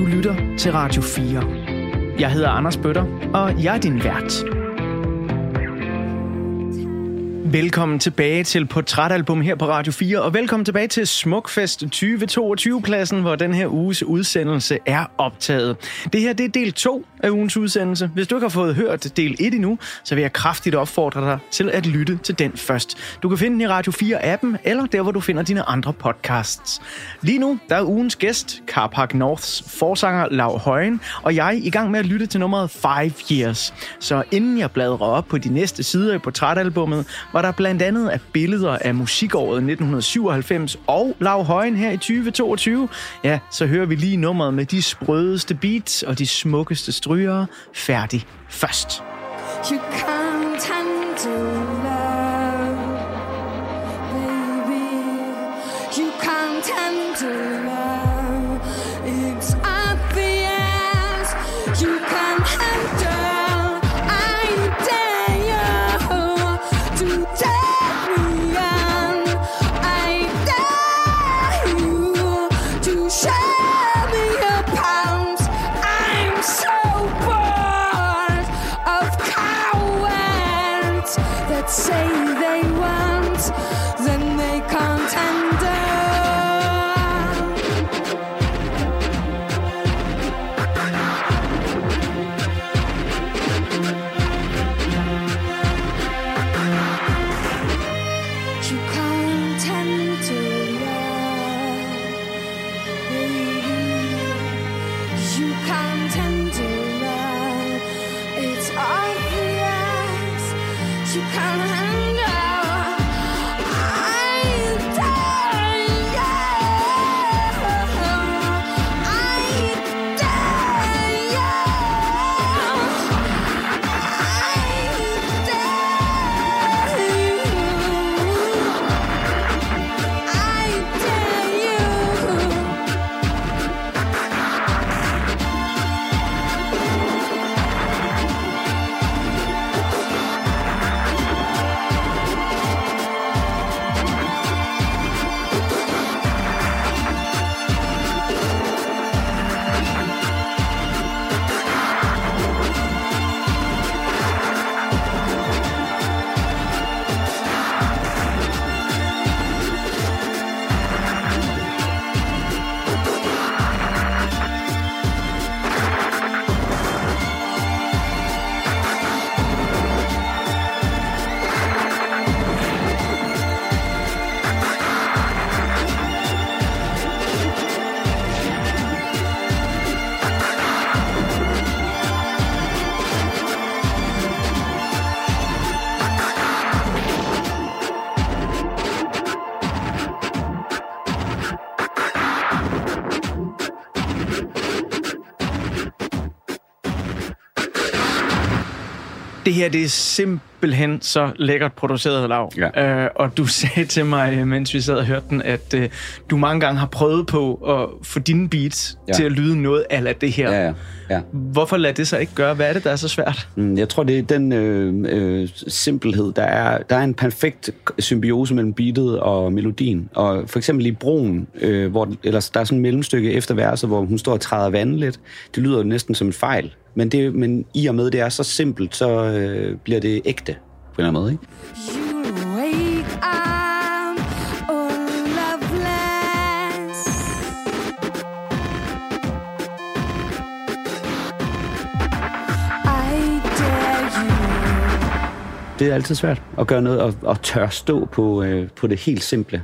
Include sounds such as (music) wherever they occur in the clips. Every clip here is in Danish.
Du lytter til Radio 4. Jeg hedder Anders Bøtter, og jeg er din vært. Velkommen tilbage til Portrætalbum her på Radio 4, og velkommen tilbage til Smukfest 2022-pladsen, hvor den her uges udsendelse er optaget. Det her det er del 2 af ugens udsendelse. Hvis du ikke har fået hørt del 1 endnu, så vil jeg kraftigt opfordre dig til at lytte til den først. Du kan finde den i Radio 4-appen, eller der, hvor du finder dine andre podcasts. Lige nu, der er ugens gæst, Carpark Norths forsanger Lav Højen, og jeg er i gang med at lytte til nummeret 5 Years. Så inden jeg bladrer op på de næste sider i portrætalbummet, var der blandt andet af billeder af musikåret 1997 og Lav Højen her i 2022, ja, så hører vi lige nummeret med de sprødeste beats og de smukkeste strygere færdig først. You can't handle You can't Det her, det er simpelthen så lækkert produceret, Lav. Ja. Øh, og du (laughs) sagde til mig, mens vi sad og hørte den, at øh, du mange gange har prøvet på at få dine beats ja. Til at lyde noget af det her. Ja, ja. ja. Hvorfor lader det så ikke gøre? Hvad er det, der er så svært? Mm, Jeg tror, det er den øh, øh, simpelhed. Der er, der er en perfekt symbiose mellem beatet og melodien. Og for eksempel i broen, øh, hvor, eller der er sådan et mellemstykke efter verset, hvor hun står og træder vandet lidt. Det lyder jo næsten som en fejl. Men, det, men i og med, det er så simpelt, så øh, bliver det ægte på en eller anden måde. Ikke? Det er altid svært at gøre noget og, og tør stå på, øh, på det helt simple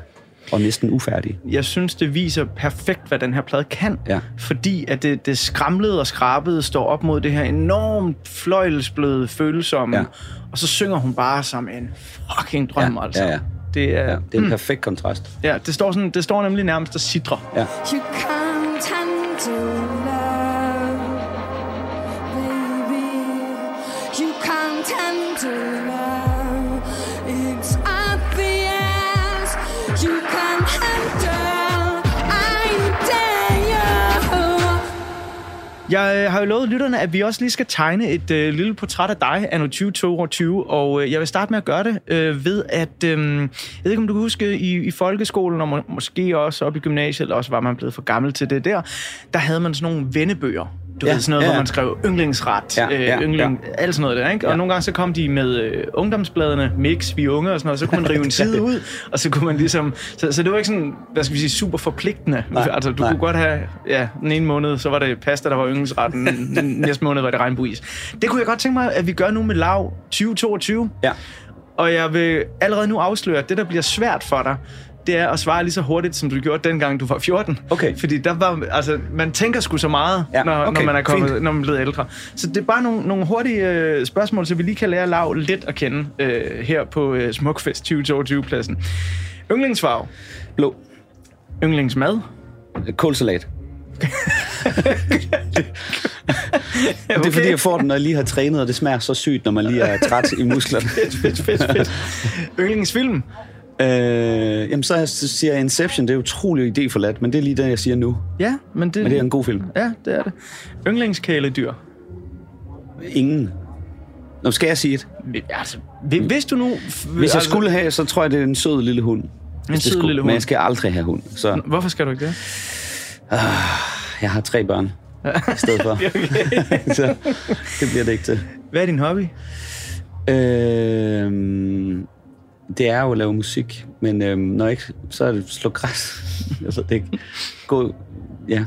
og næsten ufærdige. Jeg synes, det viser perfekt, hvad den her plade kan. Ja. Fordi at det, det skramlede og skrabede står op mod det her enormt fløjelsbløde følsomme. Ja. Og så synger hun bare som en fucking drøm, Ja, altså. ja, ja. Det er, Ja, det er en perfekt kontrast. ja, det står, sådan, det står nemlig nærmest og sidrer. Ja. You Jeg øh, har jo lovet lytterne, at vi også lige skal tegne et øh, lille portræt af dig, anno 2022, og øh, jeg vil starte med at gøre det øh, ved at, øh, jeg ved ikke om du kan huske, i, i folkeskolen, og må, måske også op i gymnasiet, eller også var man blevet for gammel til det der, der havde man sådan nogle vennebøger. Du Ja, ja, ved sådan noget, ja, ja, ja. hvor man skrev yndlingsret, Ja, øh, ja, yndling, alt sådan noget der, ikke? Og Ja. nogle gange så kom de med øh, ungdomsbladene, Mix, Vi Unge og sådan noget, så kunne man rive en (laughs) side ud, og så kunne man ligesom, så, så det var ikke sådan, hvad skal vi sige, super forpligtende. Nej, altså, du nej. kunne godt have, ja, den ene måned, så var det pasta, der var yndlingsretten, den (laughs) næste måned var det regnbuis. Det kunne jeg godt tænke mig, at vi gør nu med Lav 2022, Ja. og jeg vil allerede nu afsløre, at det, der bliver svært for dig, det er at svare lige så hurtigt, som du gjorde dengang, du var 14. Okay. Fordi der var, altså, man tænker sgu så meget, Ja, når, okay, når, man er kommet, fint. når man er blevet ældre. Så det er bare nogle, nogle hurtige øh, spørgsmål, så vi lige kan lære Lav lidt at kende øh, her på øh, Smukfest 2022-pladsen. Yndlingsfarve, Blå. yndlingsmad, Kålsalat. Okay. Det er fordi, jeg får den, når jeg lige har trænet, og det smager så sygt, når man lige er træt i musklerne. (laughs) fedt, fedt, fedt. (laughs) Yndlingsfilm, øh, jamen, så siger jeg Inception. Det er utrolig idéforladt, men det er lige det, jeg siger nu. ja, men det, Men det er en god film. Ja, det er det. Yndlingskæledyr. Ingen. Nå, skal jeg sige et? Altså, hvis, du nu... Hvis jeg skulle have, så tror jeg, det er en sød lille hund. Det sød skulle. lille hund. Men jeg skal aldrig have hund. Så Hvorfor skal du ikke det? jeg har tre børn i stedet for. (laughs) (laughs) så det bliver det ikke til. Hvad er din hobby? Øh, det er jo at lave musik, men øh, når jeg ikke, så er det slå græs. (laughs) ved det ikke. Gå, ja.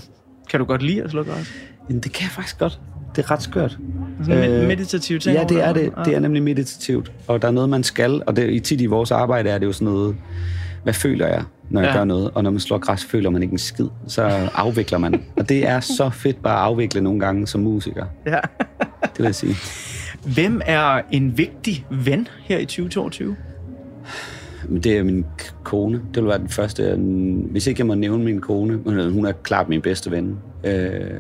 Kan du godt lide at slå græs? Jamen, det kan jeg faktisk godt. Det er ret skørt. Sådan Øh, øh, meditative ting? Ja, det er det. Det er nemlig meditativt. Og der er noget, man skal. Og det, i tit i vores arbejde er det jo sådan noget, hvad føler jeg, når jeg Ja. gør noget? Og når man slår græs, føler man ikke en skid. Så afvikler man. Og det er så fedt bare at afvikle nogle gange som musiker. Ja. Det vil jeg sige. Hvem er en vigtig ven her i 2022? Men det er min kone. Det vil være den første. Hvis ikke jeg må nævne min kone, men hun er klart min bedste ven. Øh,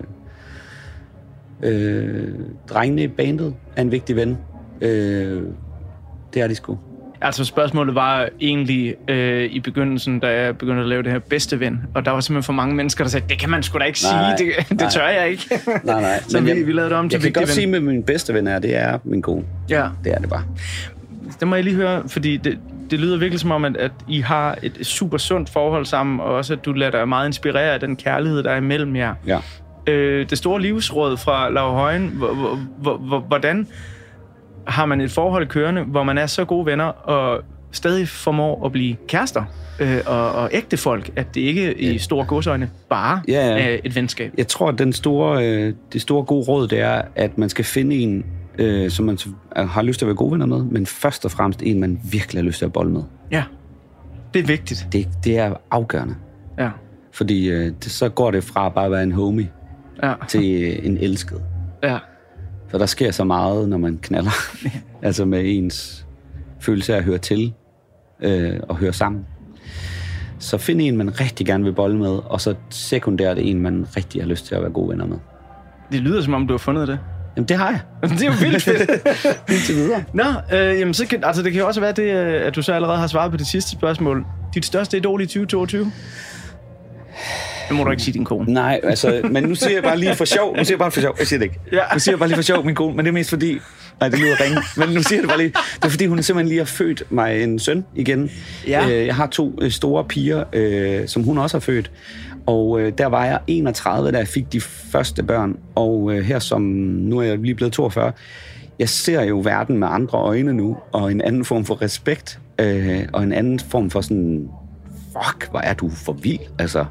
øh, drengene i bandet er en vigtig ven. Øh, det er de sgu. Altså spørgsmålet var egentlig øh, i begyndelsen, da jeg begyndte at lave det her bedste ven, og der var simpelthen for mange mennesker, der sagde, det kan man sgu da ikke Nej, sige, det, det nej. (laughs) tør jeg ikke. Nej, nej. (laughs) Så vi, vi lavede det om til Jeg kan godt ven. sige, at min bedste ven er, det er min kone. Ja, Det er det bare. Det må jeg lige høre, fordi det, det lyder virkelig som om, at, at I har et super sundt forhold sammen, og også at du lader dig meget inspirere af den kærlighed, der er imellem jer. Ja. øh, det store livsråd fra Lav Højen. Hvor- hvor- hvor- hvor- Hvordan har man et forhold kørende, hvor man er så gode venner og stadig formår at blive kærester øh, og, og ægte folk, at det ikke i store godsøjne bare Ja, ja. er et venskab? Jeg tror, at den store, øh, det store gode råd, det er, at man skal finde en, øh, som man har lyst til at være gode venner med, men først og fremmest en, man virkelig har lyst til at bolle med. Ja, det er vigtigt. Det, det er afgørende. Ja, Fordi øh, det, så går det fra bare at være en homie ja, til øh, en elsket. ja. For der sker så meget, når man knaller. (laughs) altså med ens følelse af at høre til øh, og høre sammen. Så find en, man rigtig gerne vil bolle med, og så sekundært en, man rigtig har lyst til at være gode venner med. Det lyder, som om du har fundet det. Jamen, det har jeg. (laughs) Det er jo vildt fedt. (laughs) Indtil videre. Nå, øh, jamen, så kan, altså, det kan jo også være, det, øh, at du så allerede har svaret på det sidste spørgsmål. Dit største idol i 2022? Det må du ikke sige din kone. Nej, altså, men nu siger jeg bare lige for sjov. Nu siger jeg bare for sjov. Jeg siger det ikke. Ja. Nu siger jeg bare lige for sjov, min kone. Men det er mest fordi... Nej, det lyder ringe. Men nu siger jeg det bare lige. Det er fordi, hun simpelthen lige har født mig en søn igen. Ja. Øh, Jeg har to øh, store piger, som hun også har født. Og øh, der var jeg 31, da jeg fik de første børn. Og øh, her som... Nu er jeg lige blevet 42. Jeg ser jo verden med andre øjne nu. Og en anden form for respekt. Øh, og en anden form for sådan... Fuck, hvor er du for vild, altså.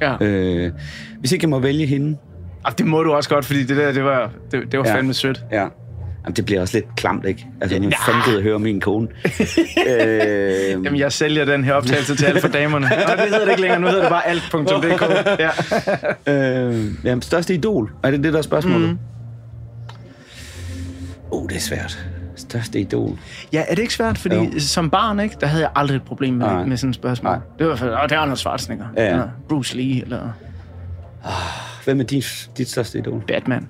Ja. Øh, hvis ikke jeg må vælge hende, Og det må du også godt, fordi det der, det var, det, det var Ja. fandme sødt. ja. Jamen, det bliver også lidt klamt, ikke? Altså, nu fanden gider høre min kone. (laughs) øh, Jamen, jeg sælger den her optagelse til alle for damerne. (laughs) Nå, det hedder det ikke længere, nu hedder det bare alt.dk. (laughs) Ja. øh, jamen, største idol. Er det det, der er spørgsmålet? Mm. Oh, det er svært. Største idol. ja, er det ikke svært? Fordi Jo. som barn, ikke, der havde jeg aldrig et problem med, Nej. med sådan et spørgsmål. Nej. Det var for, åh, det er Arnold Schwarzenegger. Ja, ja. Eller Bruce Lee, eller Hvem er din, dit største idol? Batman.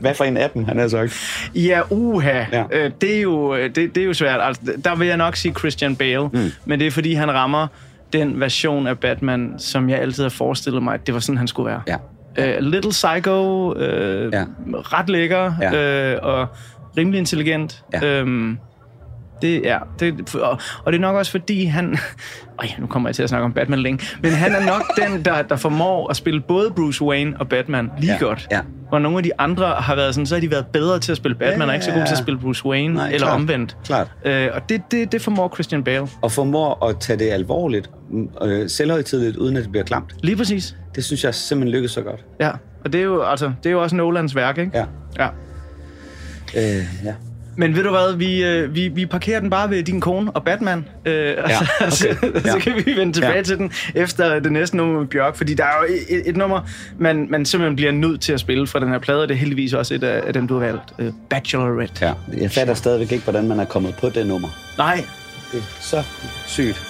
Hvad for en af dem, han har sagt? Ja, uha. Ja. Øh, det, er jo, øh, det, det er jo svært. Altså, der vil jeg nok sige Christian Bale. Mm. Men det er, fordi han rammer den version af Batman, som jeg altid har forestillet mig, at det var sådan, han skulle være. Ja. Uh, Little Psycho, uh, Ja. ret lækker Ja. uh, og rimelig intelligent. Ja. Øhm, det er, det, og, og det er nok også fordi han... Øj, nu kommer jeg til at snakke om Batman længe. Men han er nok den, der, der formår at spille både Bruce Wayne og Batman lige Ja, godt. ja. Hvor nogle af de andre har været sådan, så har de været bedre til at spille Batman, Ja, og ikke så gode til at spille Bruce Wayne, Nej, eller klart. omvendt. Klart. Øh, og det, det, det formår Christian Bale. Og formår at tage det alvorligt, øh, selvhøjtidligt, uden at det bliver klamt. Lige præcis. Det synes jeg simpelthen lykkes så godt. Ja. Og det er jo, altså, det er jo også Nolans værk, ikke? Ja. ja. Øh, ja. Men ved du hvad, vi, øh, vi, vi parkerer den bare ved din kone og Batman. Øh, ja, (laughs) okay. så, så Ja. kan vi vende tilbage Ja. til den efter det næste nummer med Bjørk. Fordi der er jo et, et nummer, man, man simpelthen bliver nødt til at spille fra den her plade. og Det er heldigvis også et af, af dem, du har valgt. Øh, Bachelorette. ja. Jeg fatter stadigvæk ikke, hvordan man er kommet på det nummer. Nej, Det er så sygt.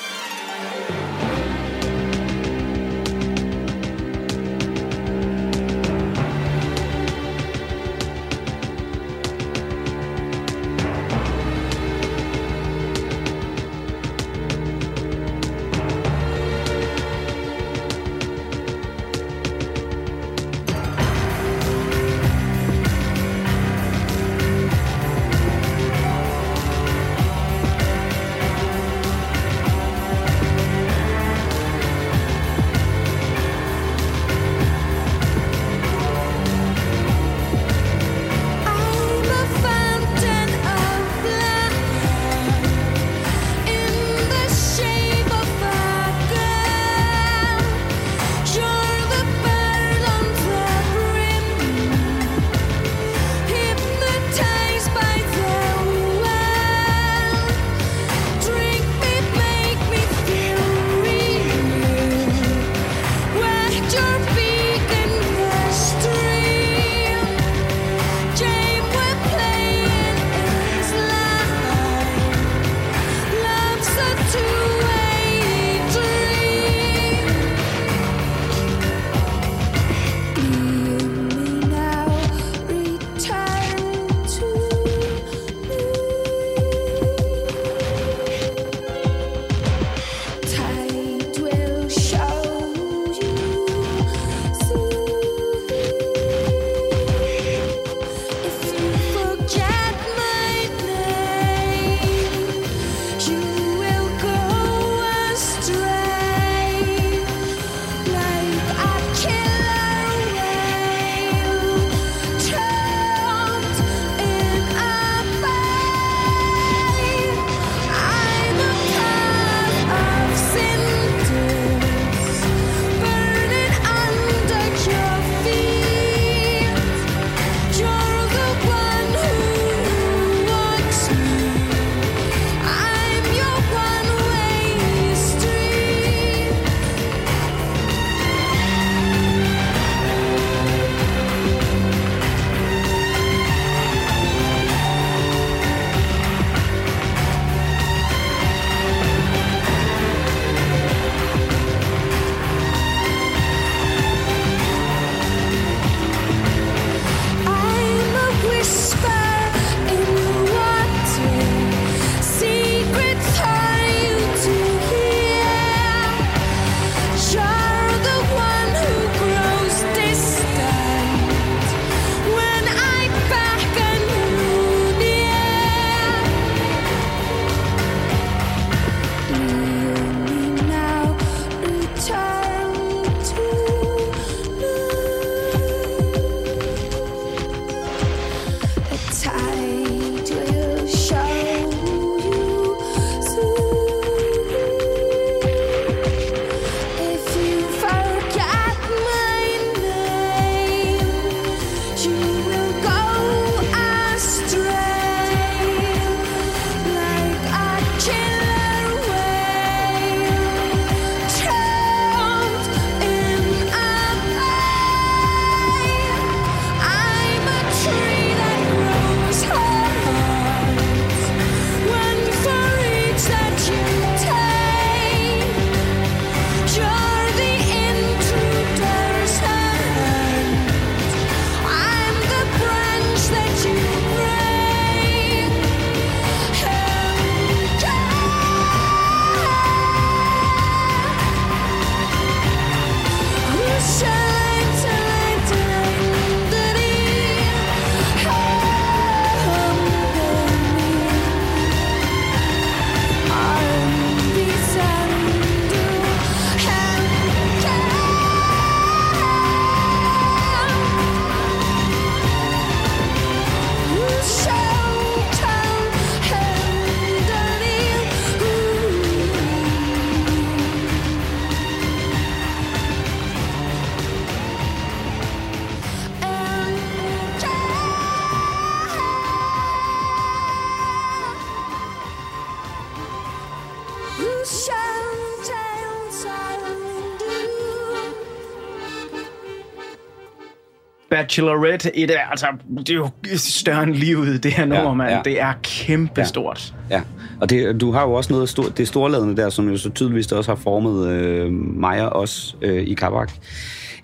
Bachelorette, et af, altså, det er jo større end livet, det her nummer, Ja, mand. ja. Det er kæmpestort. Ja, og det, du har jo også noget af stor, det storladende der, som jo så tydeligvis også har formet øh, mig og os øh, i Kabak.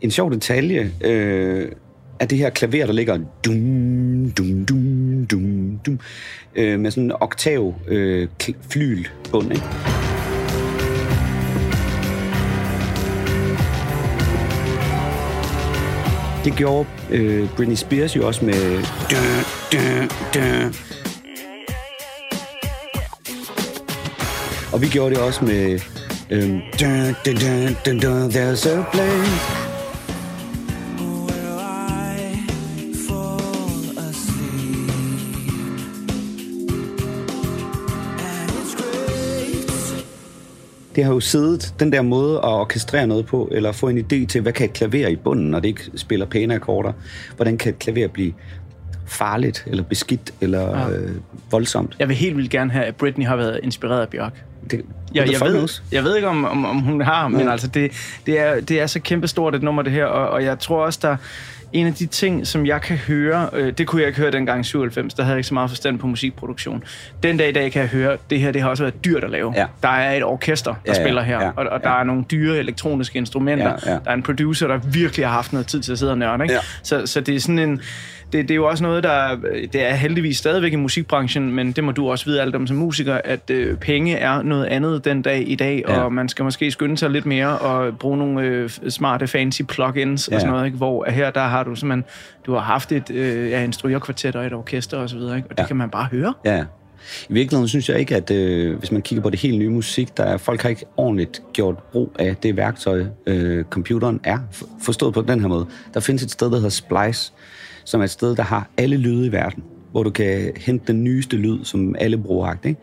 En sjov detalje øh, er det her klaver, der ligger dum, dum, dum, dum, dum, øh, med sådan en oktav øh, kl- flylbund, ikke? Det gjorde øh, Britney Spears jo også med... Dø, dø, dø. Og vi gjorde det også med... Øhm, dun, dun, dun, dun, dun, there's a place. Det har jo siddet, den der måde at orkestrere noget på, eller få en idé til, hvad kan et klaver i bunden, når det ikke spiller pæne akkorder? Hvordan kan et klaver blive farligt, eller beskidt, eller ja. øh, voldsomt? Jeg vil helt vildt gerne have, at Britney har været inspireret af Bjørk. Det, jeg, fuck ved, knows. jeg ved ikke, om, om, om hun har, men Ja. altså det, det, er, det er så kæmpestort et nummer, det her, og, og jeg tror også, der en af de ting, som jeg kan høre, øh, det kunne jeg ikke høre dengang i 97, der havde jeg ikke så meget forstand på musikproduktion. Den dag i dag kan jeg høre, det her det har også været dyrt at lave. Ja. Der er et orkester, der Ja, ja, spiller her, ja, og, og der ja. er nogle dyre elektroniske instrumenter. Ja, ja. Der er en producer, der virkelig har haft noget tid til at sidde og nørde. Ikke? Ja. Så, så det er sådan en... Det, det er jo også noget, der... Det er heldigvis stadigvæk i musikbranchen, men det må du også vide alt om som musiker, at øh, penge er noget andet den dag i dag, Ja. og man skal måske skynde sig lidt mere og bruge nogle øh, smarte, fancy plugins ja. Og sådan noget, ikke? hvor her der har du simpelthen... Du har haft et, øh, ja, en strygerkvartet og et orkester og så videre, ikke? og det Ja. kan man bare høre. Ja. I virkeligheden synes jeg ikke, at øh, hvis man kigger på det helt nye musik, der er, folk har ikke ordentligt gjort brug af det værktøj, øh, computeren er. For- Forstået på den her måde. Der findes et sted, der hedder Splice, som er et sted, der har alle lyde i verden, hvor du kan hente den nyeste lyd, som alle bruger. Ikke?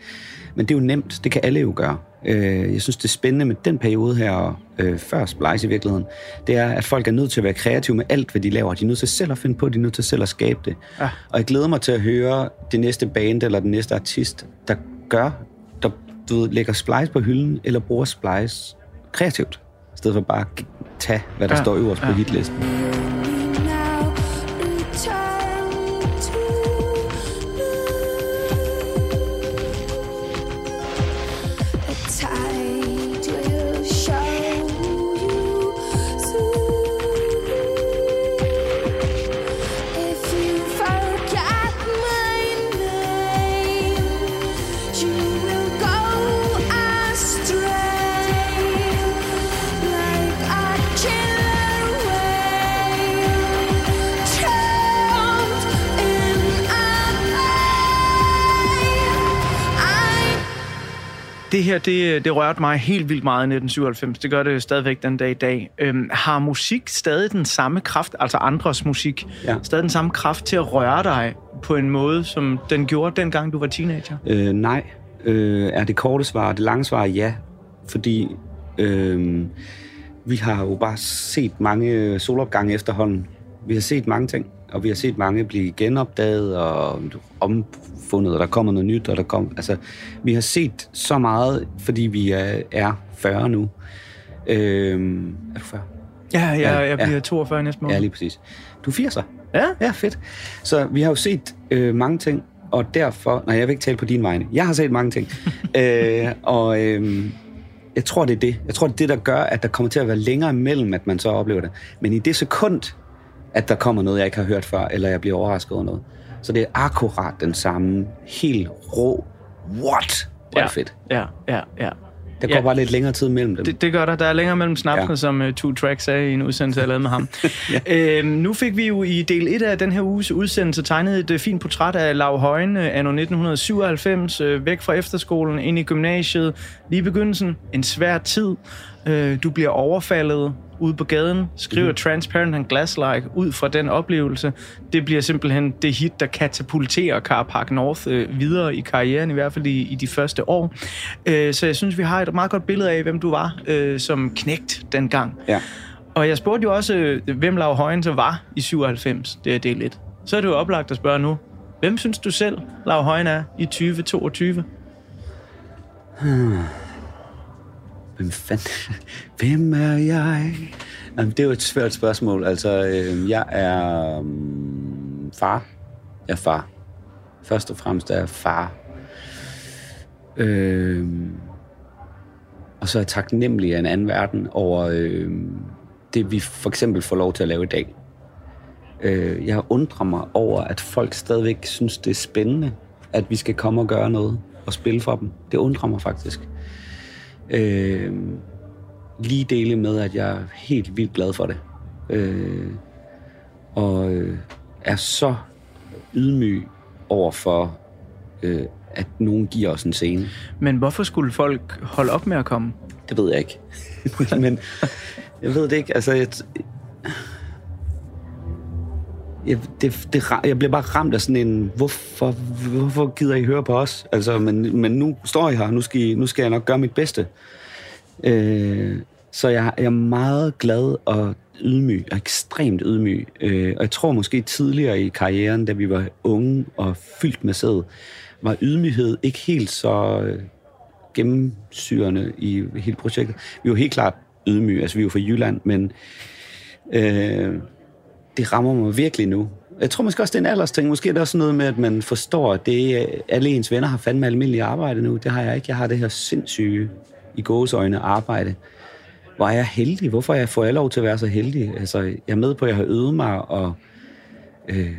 Men det er jo nemt, det kan alle jo gøre. Øh, jeg synes, det er spændende med den periode her, øh, før Splice i virkeligheden, det er, at folk er nødt til at være kreative med alt, hvad de laver. De er nødt til selv at finde på, de er nødt til selv at skabe det. Ja. Og jeg glæder mig til at høre det næste band eller den næste artist, der gør, der du ved, lægger Splice på hylden, eller bruger Splice kreativt, i stedet for bare at tage, hvad der Ja. står øverst på Ja. hitlisten. Det her, det, det rørte mig helt vildt meget i 1997. Det gør det stadigvæk den dag i dag. Øhm, har musik stadig den samme kraft, altså andres musik, Ja. stadig den samme kraft til at røre dig på en måde, som den gjorde dengang du var teenager? Øh, nej, øh, er det korte svar. Det lange svar er ja, fordi øh, vi har jo bare set mange solopgange efterhånden. Vi har set mange ting, og vi har set mange blive genopdaget og omfundet, og der kommer noget nyt, og der kom, altså, vi har set så meget, fordi vi er, er 40 nu. Øh, er du 40? Ja, ja, Ja, jeg bliver ja. 42 næste måned. Ja, lige præcis. Du er 80'er. Ja? Ja, fedt. Så vi har jo set øh, mange ting, og derfor... Nej, jeg vil ikke tale på din vegne. Jeg har set mange ting. (laughs) øh, og øh, jeg tror, det er det. Jeg tror, det er det, der gør, at der kommer til at være længere imellem, at man så oplever det. Men i det sekund, at der kommer noget, jeg ikke har hørt før, eller jeg bliver overrasket over noget, så det er akkurat den samme, helt rå, what? Hvor det fedt. Ja, ja, ja. Der går Ja. bare lidt længere tid mellem dem. Det, det gør der. Der er længere mellem snapsene, ja. Ja. som uh, Two Track sagde i en udsendelse, jeg lavede med ham. (laughs) ja. øhm, nu fik vi jo i del 1 af den her uges udsendelse tegnet et uh, fint portræt af Lav Højen, uh, anno 1997, uh, væk fra efterskolen, ind i gymnasiet, lige i begyndelsen. En svær tid. Uh, du bliver overfaldet ude på gaden, skriver mm. Transparent and Glass-like ud fra den oplevelse. Det bliver simpelthen det hit, der katapulterer Carpark North øh, videre i karrieren, i hvert fald i, i de første år. Øh, så jeg synes, vi har et meget godt billede af, hvem du var øh, som knægt dengang. Ja. Og jeg spurgte jo også, øh, hvem Lav Højen så var i 97, det er del 1. Så er det jo oplagt at spørge nu, hvem synes du selv, Lav Højen er i 2022? Hvem fanden... (laughs) Hvem er jeg? Jamen, det er jo et svært spørgsmål. Altså, øh, jeg er øh, far. Jeg er far. Først og fremmest er jeg far. Øh, og så er jeg taknemmelig af en anden verden over øh, det, vi for eksempel får lov til at lave i dag. Øh, jeg undrer mig over, at folk stadigvæk synes, det er spændende, at vi skal komme og gøre noget og spille for dem. Det undrer mig faktisk. Øh, lige dele med, at jeg er helt vildt glad for det. Øh, og øh, er så ydmyg over for, øh, at nogen giver os en scene. Men hvorfor skulle folk holde op med at komme? Det ved jeg ikke. (laughs) Men jeg ved det ikke. Altså, jeg, jeg, det, det, jeg bliver bare ramt af sådan en, hvorfor, hvorfor gider I høre på os? Altså, men, men nu står jeg her, nu skal, I, nu skal jeg nok gøre mit bedste. Øh, så jeg, jeg er meget glad og ydmyg, og ekstremt ydmyg. Øh, og jeg tror måske tidligere i karrieren, da vi var unge og fyldt med sæd, var ydmyghed ikke helt så øh, gennemsyrende i hele projektet. Vi var helt klart ydmyge, altså vi var fra Jylland, men øh, det rammer mig virkelig nu. Jeg tror måske også, det er en aldersting. Måske er det også noget med, at man forstår, at det, øh, alle ens venner har fandme almindelige arbejde nu. Det har jeg ikke. Jeg har det her sindssyge, i gåseøjne, arbejde. Hvor er jeg heldig? Hvorfor jeg får jeg lov til at være så heldig? Altså, jeg er med på, at jeg har øvet mig og øh,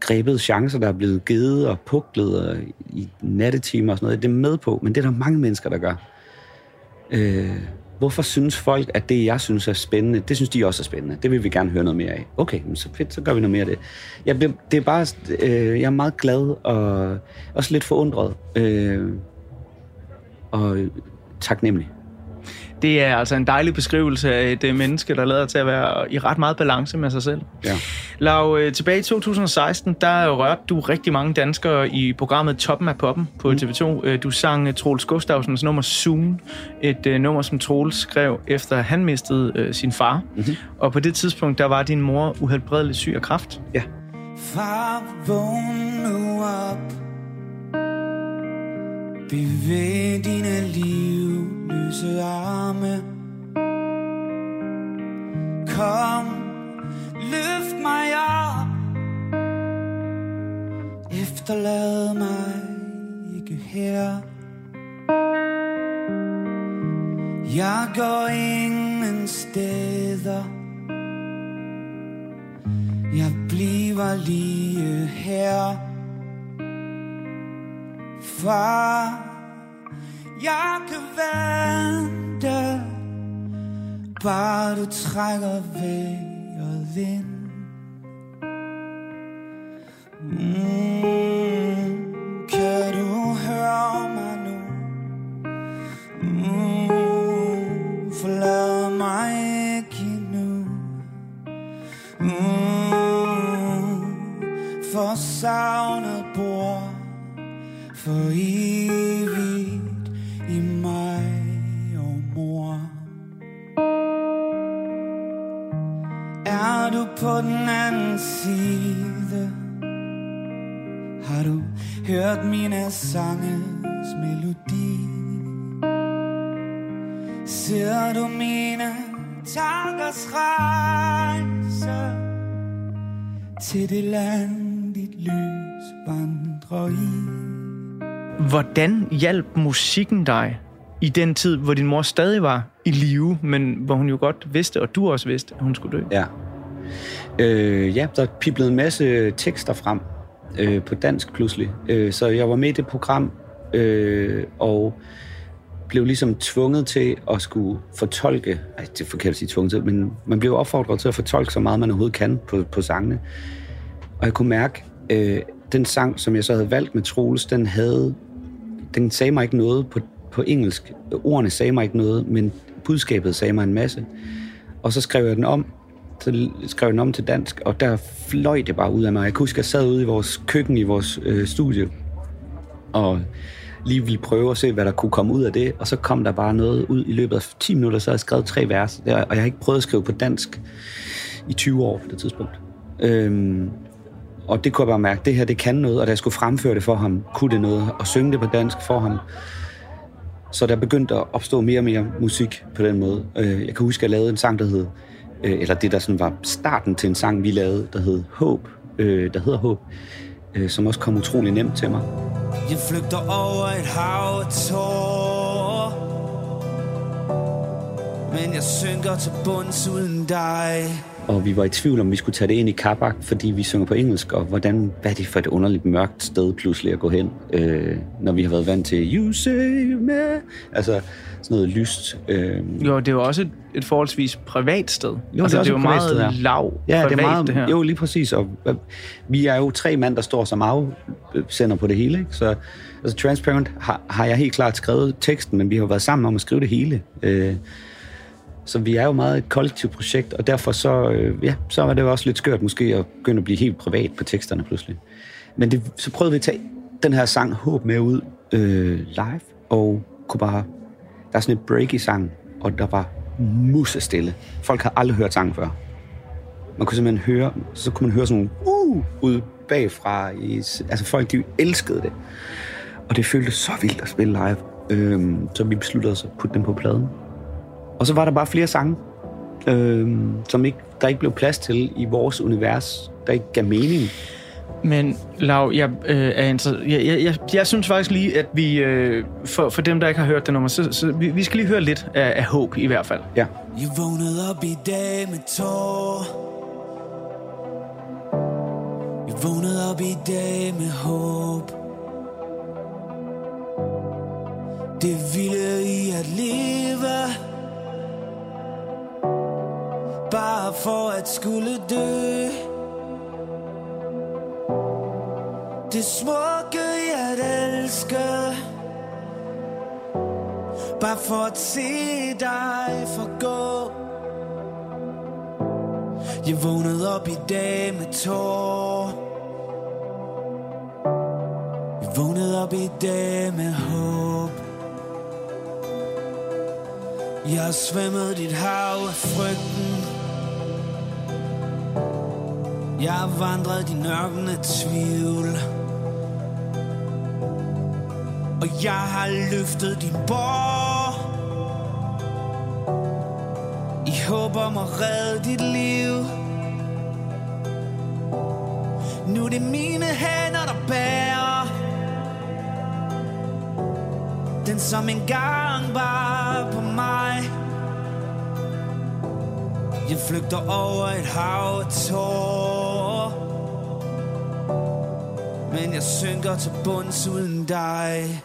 grebet chancer, der er blevet givet og puklet og i nattetimer og sådan noget. Det er med på, men det er der mange mennesker, der gør. Øh, hvorfor synes folk, at det, jeg synes er spændende, det synes de også er spændende. Det vil vi gerne høre noget mere af. Okay, men så fedt, så gør vi noget mere af det. Jeg, bliver, det er bare, øh, jeg er meget glad og også lidt forundret. Øh, og taknemmelig. Det er altså en dejlig beskrivelse af et øh, menneske, der lader til at være i ret meget balance med sig selv. Ja. Lav, øh, tilbage i 2016, der rørte du rigtig mange danskere i programmet Toppen af Poppen på Mm. TV2. Øh, Du sang Troels Gustafsens nummer Soon, et nummer, som Troels skrev efter han mistede sin far. Mhm. Mm-hmm. Og på det tidspunkt, der var din mor uhelbredeligt syg af kræft. ja. Far, vågn nu op Bevæg dine livløse arme. Kom, løft mig op. Efterlad mig ikke her. Jeg går ingen steder. Jeg bliver lige her. Far Jeg kan vente Bare du trækker vejret vind mm, Kan du høre mig nu? Mm, Forlad mig ikke endnu. Mm, for savnet for evigt i mig og mor. Er du på den anden side? Har du hørt mine sanges melodi? Ser du mine tankers rejse til det land, dit lys vandrer i? Hvordan hjalp musikken dig i den tid, hvor din mor stadig var i live, men hvor hun jo godt vidste, og du også vidste, at hun skulle dø? Ja. Øh, ja, der piblede en masse tekster frem øh, på dansk pludselig. Øh, så jeg var med i det program, øh, og blev ligesom tvunget til at skulle fortolke, ej, det er forkert at sige tvunget til, men man blev opfordret til at fortolke så meget, man overhovedet kan på, på sangene. Og jeg kunne mærke, øh, den sang, som jeg så havde valgt med Troels, den havde, den sagde mig ikke noget på, på engelsk. Ordene sagde mig ikke noget, men budskabet sagde mig en masse. Og så skrev jeg den om, så skrev jeg den om til dansk, og der fløj det bare ud af mig. Jeg kan huske, at jeg sad ude i vores køkken i vores øh, studie, og lige ville prøve at se, hvad der kunne komme ud af det, og så kom der bare noget ud i løbet af 10 minutter, så havde jeg skrevet tre vers, og jeg har ikke prøvet at skrive på dansk i 20 år på det tidspunkt. Øhm, og det kunne jeg bare mærke, det her, det kan noget, og da jeg skulle fremføre det for ham, kunne det noget, og synge det på dansk for ham, Så der begyndte at opstå mere og mere musik på den måde. Øh, jeg kan huske, at jeg lavede en sang, der hed, øh, eller det der sådan var starten til en sang, vi lavede, der hed Håb, øh, der hedder Håb, som også kom utrolig nemt til mig. Jeg flygter over et hav af tårer Men jeg synker til bunds uden dig og vi var i tvivl om, vi skulle tage det ind i Kabak, fordi vi synger på engelsk, og hvordan, hvad er det for et underligt mørkt sted pludselig at gå hen, øh, når vi har været vant til You Save Me, altså sådan noget lyst. Øh, Jo, det er jo også et, et forholdsvis privat sted. Jo, det er altså, også det et jo privat meget sted, ja. lav Ja, privat, det er meget, det her. Jo, lige præcis. Og øh, vi er jo tre mand, der står som afsender på det hele. Ikke? Så altså, Transparent har, har jeg helt klart skrevet teksten, men vi har jo været sammen om at skrive det hele. Øh, så vi er jo meget et kollektivt projekt, og derfor så, øh, ja, så var det jo også lidt skørt måske at begynde at blive helt privat på teksterne pludselig. Men det, så prøvede vi at tage den her sang Håb med ud øh, live, og kunne bare... Der er sådan et break i sangen, og der var musestille. Folk havde aldrig hørt sangen før. Man kunne simpelthen høre, så kunne man høre sådan nogle uh, ud bagfra. I, altså folk, de elskede det. Og det føltes så vildt at spille live. Øhm, så vi besluttede os at putte dem på pladen. Og så var der bare flere sange, øhm, som ikke, der ikke blev plads til i vores univers, der ikke gav mening. Men Lav, jeg, øh, er inter- jeg, jeg, jeg, jeg synes faktisk lige, at vi, øh, for, for dem, der ikke har hørt det nummer, så, så vi, vi skal lige høre lidt af, af håb i hvert fald. Ja. Jeg vågnede op i dag med tårer Jeg vågnede op i dag med håb Det vilde i at leve Bare for at skulle dø. Det smukke i at elske Bare for at se dig forgå. Jeg vågnede op i dag med tår. Jeg vågnede op i dag med håb. Jeg har svømmet dit hav af frygten. Jeg har vandret din ørken tvivl. Og jeg har løftet din borg I håb om at redde dit liv. Nu er det mine hænder, der bærer Den som engang var på mig. Jeg flygter over et hav af tårer. Men jeg synker til bunds uden dig.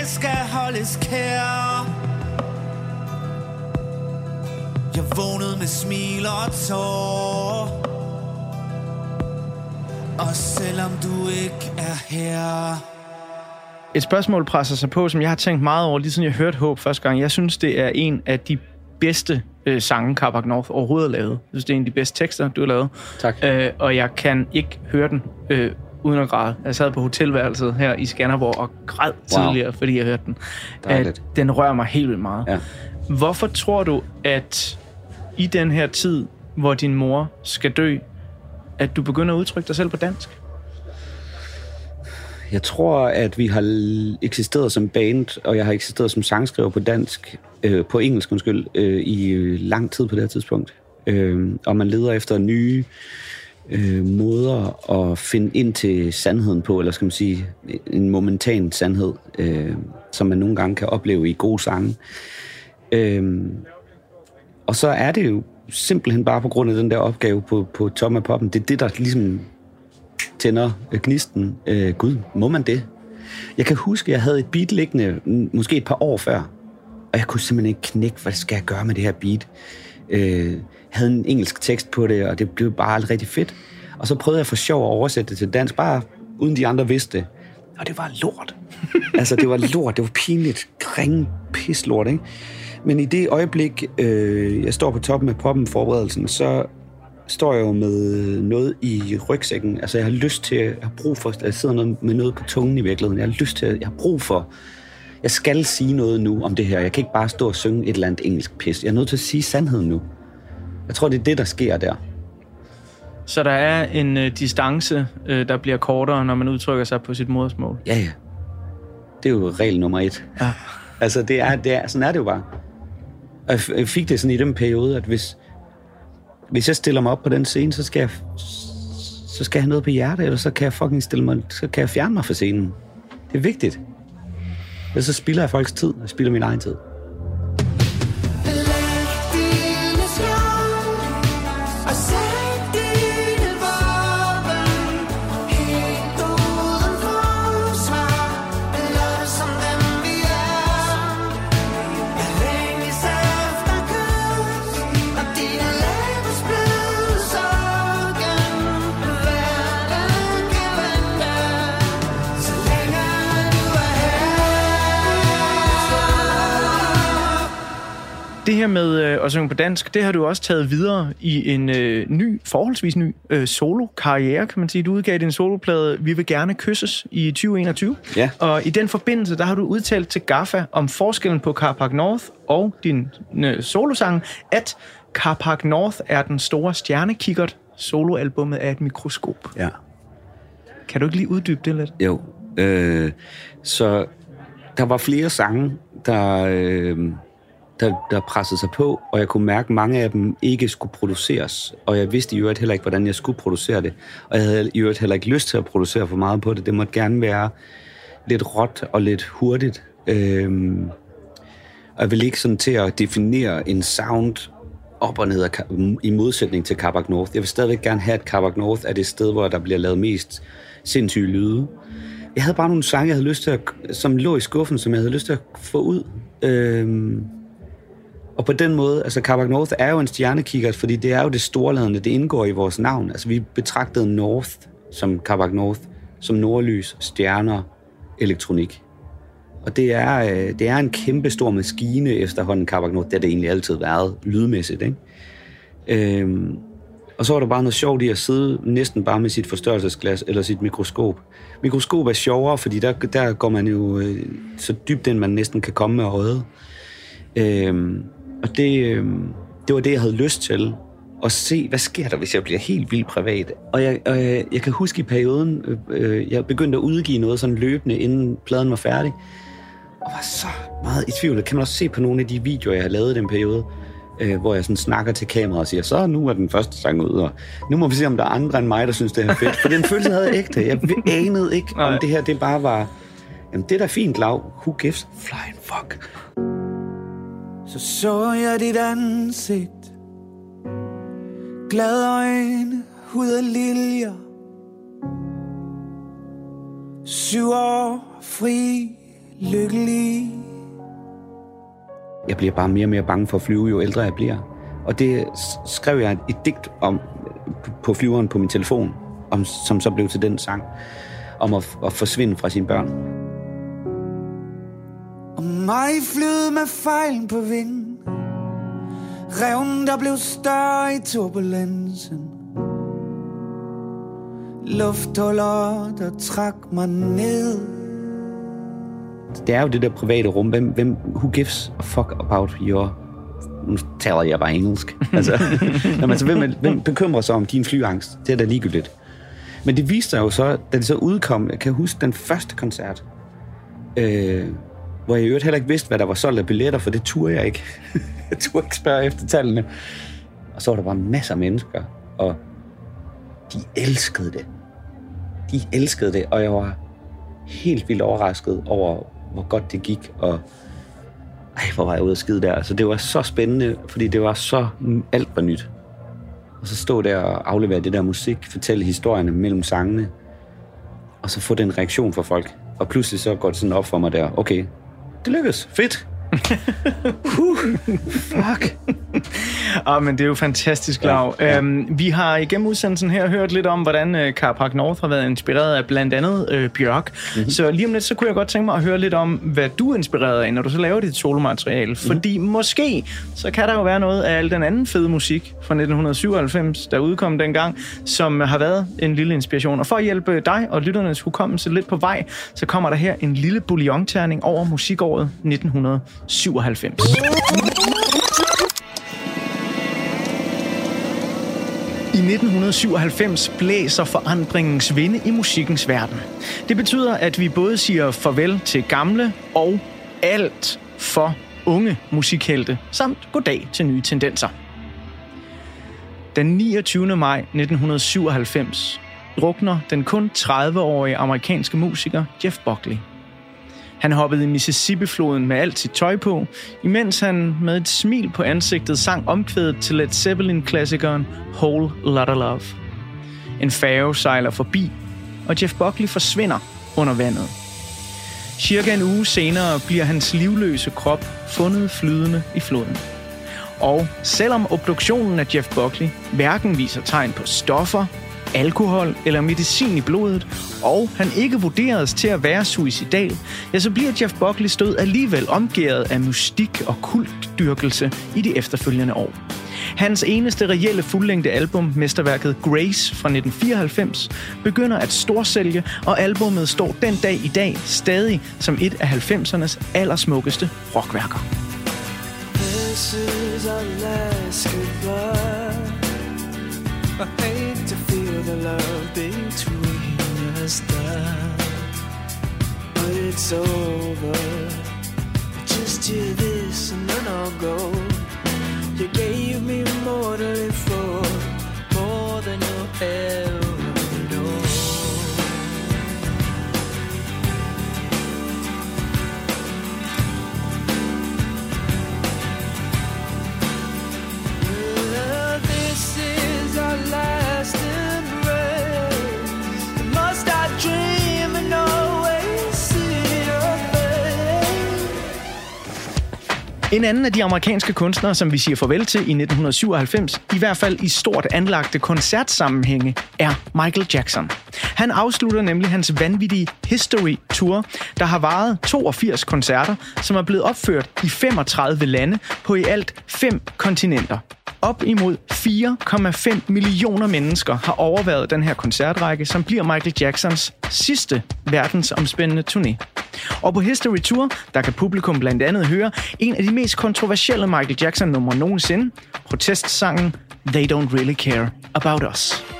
Dag skal holdes kær Jeg vågnede med smil og tår Og selvom du ikke er her Et spørgsmål presser sig på, som jeg har tænkt meget over, lige siden jeg hørte Håb første gang. Jeg synes, det er en af de bedste øh, sange, Carbac North overhovedet har lavet. Jeg synes, det er en af de bedste tekster, du har lavet. Tak. Øh, og jeg kan ikke høre den øh, uden at græde. Jeg sad på hotelværelset her i Skanderborg og græd wow. tidligere, fordi jeg hørte den. Dejligt. At den rører mig helt vildt meget. Ja. Hvorfor tror du, at i den her tid, hvor din mor skal dø, at du begynder at udtrykke dig selv på dansk? Jeg tror, at vi har eksisteret som band, og jeg har eksisteret som sangskriver på dansk, øh, på engelsk, undskyld, øh, i øh, lang tid på det her tidspunkt. Øh, og man leder efter nye øh, øh, måder at finde ind til sandheden på, eller skal man sige, en momentan sandhed, øh, som man nogle gange kan opleve i gode sange. Øh, og så er det jo simpelthen bare på grund af den der opgave på, på Tom af poppen. Det er det, der ligesom tænder gnisten. Øh, Gud, må man det? Jeg kan huske, jeg havde et beat liggende, måske et par år før, og jeg kunne simpelthen ikke knække, hvad skal jeg gøre med det her beat. Øh, havde en engelsk tekst på det, og det blev bare aldrig rigtig fedt. Og så prøvede jeg for sjov at oversætte det til dansk, bare uden de andre vidste det. Og det var lort. (laughs) altså, det var lort. Det var pinligt. Ringe pislort, ikke? Men i det øjeblik, øh, jeg står på toppen af poppen forberedelsen, så står jeg jo med noget i rygsækken. Altså, jeg har lyst til, jeg har brug for, jeg sidder noget- med noget på tungen i virkeligheden. Jeg har lyst til, jeg har brug for, jeg skal sige noget nu om det her. Jeg kan ikke bare stå og synge et eller andet engelsk pis. Jeg er nødt til at sige sandheden nu. Jeg tror, det er det, der sker der. Så der er en øh, distance, øh, der bliver kortere, når man udtrykker sig på sit modersmål. Ja, ja. Det er jo regel nummer et. Ja. (laughs) Altså, det er, det er, sådan er det jo bare. Og jeg fik det sådan i den periode, at hvis, hvis jeg stiller mig op på den scene, så skal jeg, så skal jeg have noget på hjertet, eller så kan jeg fucking stille mig, så kan jeg fjerne mig fra scenen. Det er vigtigt. Ellers så spilder jeg folks tid, og jeg spilder min egen tid. Her med øh, at synge på dansk, det har du også taget videre i en øh, ny, forholdsvis ny øh, solo-karriere, kan man sige. Du udgav din soloplade Vi vil gerne kysses i 2021. Ja. Og i den forbindelse, der har du udtalt til Gaffa om forskellen på Carpark North og din øh, solosang, at Carpark North er den store stjernekikkert. Soloalbummet er et mikroskop. Ja. Kan du ikke lige uddybe det lidt? Jo. Øh, så der var flere sange, der, øh, der, der pressede sig på, og jeg kunne mærke, at mange af dem ikke skulle produceres. Og jeg vidste i øvrigt heller ikke, hvordan jeg skulle producere det. Og jeg havde i øvrigt heller ikke lyst til at producere for meget på det. Det måtte gerne være lidt råt og lidt hurtigt. Øhm, og jeg vil ikke sådan til at definere en sound op og ned i modsætning til Carbac North. Jeg vil stadigvæk gerne have, at Carbac North er det sted, hvor der bliver lavet mest sindssyge lyde. Jeg havde bare nogle sange, jeg havde lyst til at, som lå i skuffen, som jeg havde lyst til at få ud. Øhm, og på den måde, altså Carbac North er jo en stjernekikkert, fordi det er jo det storladende, det indgår i vores navn. Altså vi betragtede North som Carbac North, som nordlys, stjerner, elektronik. Og det er, øh, det er en kæmpe stor maskine efterhånden, Carbac North. Det har det egentlig altid været, lydmæssigt. Ikke? Øhm, og så var der bare noget sjovt i at sidde næsten bare med sit forstørrelsesglas eller sit mikroskop. Mikroskop er sjovere, fordi der, der går man jo øh, så dybt ind, man næsten kan komme med øjet. Øhm, og det, øhm, det var det, jeg havde lyst til. At se, hvad sker der, hvis jeg bliver helt vildt privat. Og jeg, og jeg, jeg kan huske i perioden, øh, øh, jeg begyndte at udgive noget sådan løbende, inden pladen var færdig. Og var så meget i tvivl. Det kan man også se på nogle af de videoer, jeg har lavet i den periode øh, hvor jeg sådan snakker til kameraet og siger, så nu er den første sang ud, og nu må vi se, om der er andre end mig, der synes, det er fedt. For den følelse havde jeg ægte. Jeg anede ikke, om Nej. det her det bare var, jamen det er da fint, Lav. Who gives flying fuck? Så så jeg dit ansigt Glade øjne, hud og liljer Syv år, fri, lykkelig Jeg bliver bare mere og mere bange for at flyve, jo ældre jeg bliver. Og det skrev jeg et digt om øh, på flyveren på min telefon, om, som så blev til den sang, om at, at forsvinde fra sine børn. Mig flød med fejlen på vingen Revnen, der blev større i turbulensen Lufthuller, der trak mig ned det er jo det der private rum. Hvem, hvem, who gives a fuck about your... Nu taler jeg bare engelsk. (laughs) Altså, jamen, altså hvem, hvem bekymrer sig om din flyangst? Det er da ligegyldigt. Men det viste sig jo så, da det så udkom, jeg kan huske den første koncert, øh, hvor jeg i øvrigt heller ikke vidste, hvad der var solgt af billetter, for det turde jeg ikke. (laughs) jeg turde ikke spørge efter tallene. Og så var der bare masser af mennesker, og de elskede det. De elskede det, og jeg var helt vildt overrasket over, hvor godt det gik, og Ej, hvor var jeg ude at skide der. Så det var så spændende, fordi det var så... Alt var nyt. Og så stå der og aflevere det der musik, fortælle historierne mellem sangene, og så få den reaktion fra folk. Og pludselig så går det sådan op for mig der, okay, det lykkedes, fedt huh, fuck. Ah, men det er jo fantastisk, Lav. Ja, Ja. Øhm, vi har igennem udsendelsen her hørt lidt om, hvordan øh, Carpark North har været inspireret af blandt andet øh, Bjørk. Mhm. Mm-hmm. Så lige om lidt, så kunne jeg godt tænke mig at høre lidt om, hvad du er inspireret af, når du så laver dit solomateriale. Mhm. Mm-hmm. Fordi måske, så kan der jo være noget af al den anden fede musik fra 1997, der udkom dengang, som har været en lille inspiration. Og for at hjælpe dig og lytternes hukommelse lidt på vej, så kommer der her en lille bouillonterning over musikåret 97. I 1997 blæser forandringens vinde i musikkens verden. Det betyder, at vi både siger farvel til gamle og alt for unge musikhelte, samt goddag til nye tendenser. Den 29. maj 1997 drukner den kun 30-årige amerikanske musiker Jeff Buckley. Han hoppede i Mississippi-floden med alt sit tøj på, imens han med et smil på ansigtet sang omkvædet til Led Zeppelin-klassikeren Whole Lotta Love. En færge sejler forbi, og Jeff Buckley forsvinder under vandet. Cirka en uge senere bliver hans livløse krop fundet flydende i floden. Og selvom obduktionen af Jeff Buckley hverken viser tegn på stoffer, alkohol eller medicin i blodet, og han ikke vurderes til at være suicidal, ja, så bliver Jeff Buckleys død alligevel omgivet af mystik og kultdyrkelse i de efterfølgende år. Hans eneste reelle fuldlængde album, mesterværket Grace fra 1994, begynder at storsælge, og albummet står den dag i dag stadig som et af 90'ernes allersmukkeste rockværker. This is our last goodbye. But it's over. Just hear this and then I'll go. En anden af de amerikanske kunstnere, som vi siger farvel til i 1997, i hvert fald i stort anlagte koncertsammenhænge, er Michael Jackson. Han afslutter nemlig hans vanvittige History Tour, der har varet 82 koncerter, som er blevet opført i 35 lande på i alt fem kontinenter. Op imod 4,5 millioner mennesker har overværet den her koncertrække, som bliver Michael Jacksons sidste verdensomspændende turné. Og på History Tour, der kan publikum blandt andet høre en af de mest kontroversielle Michael Jackson-numre nogensinde, protestsangen They Don't Really Care About Us.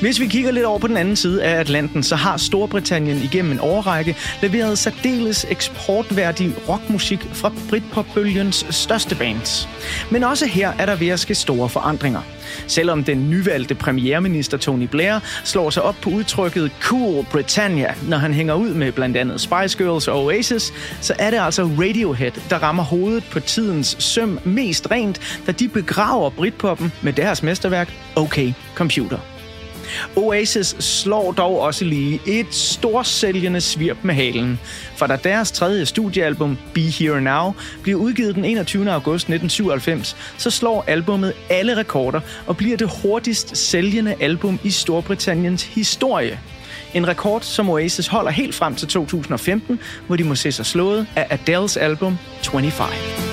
Hvis vi kigger lidt over på den anden side af Atlanten, så har Storbritannien igennem en årrække leveret særdeles eksportværdig rockmusik fra Britpop-bølgens største bands. Men også her er der ved at ske store forandringer. Selvom den nyvalgte premierminister Tony Blair slår sig op på udtrykket Cool Britannia, når han hænger ud med blandt andet Spice Girls og Oasis, så er det altså Radiohead, der rammer hovedet på tidens søm mest rent, da de begraver Britpoppen med deres mesterværk OK Computer. Oasis slår dog også lige et storsælgende svirp med halen. For da deres tredje studiealbum, Be Here Now, bliver udgivet den 21. august 1997, så slår albummet alle rekorder og bliver det hurtigst sælgende album i Storbritanniens historie. En rekord, som Oasis holder helt frem til 2015, hvor de må se sig slået af Adele's album 25.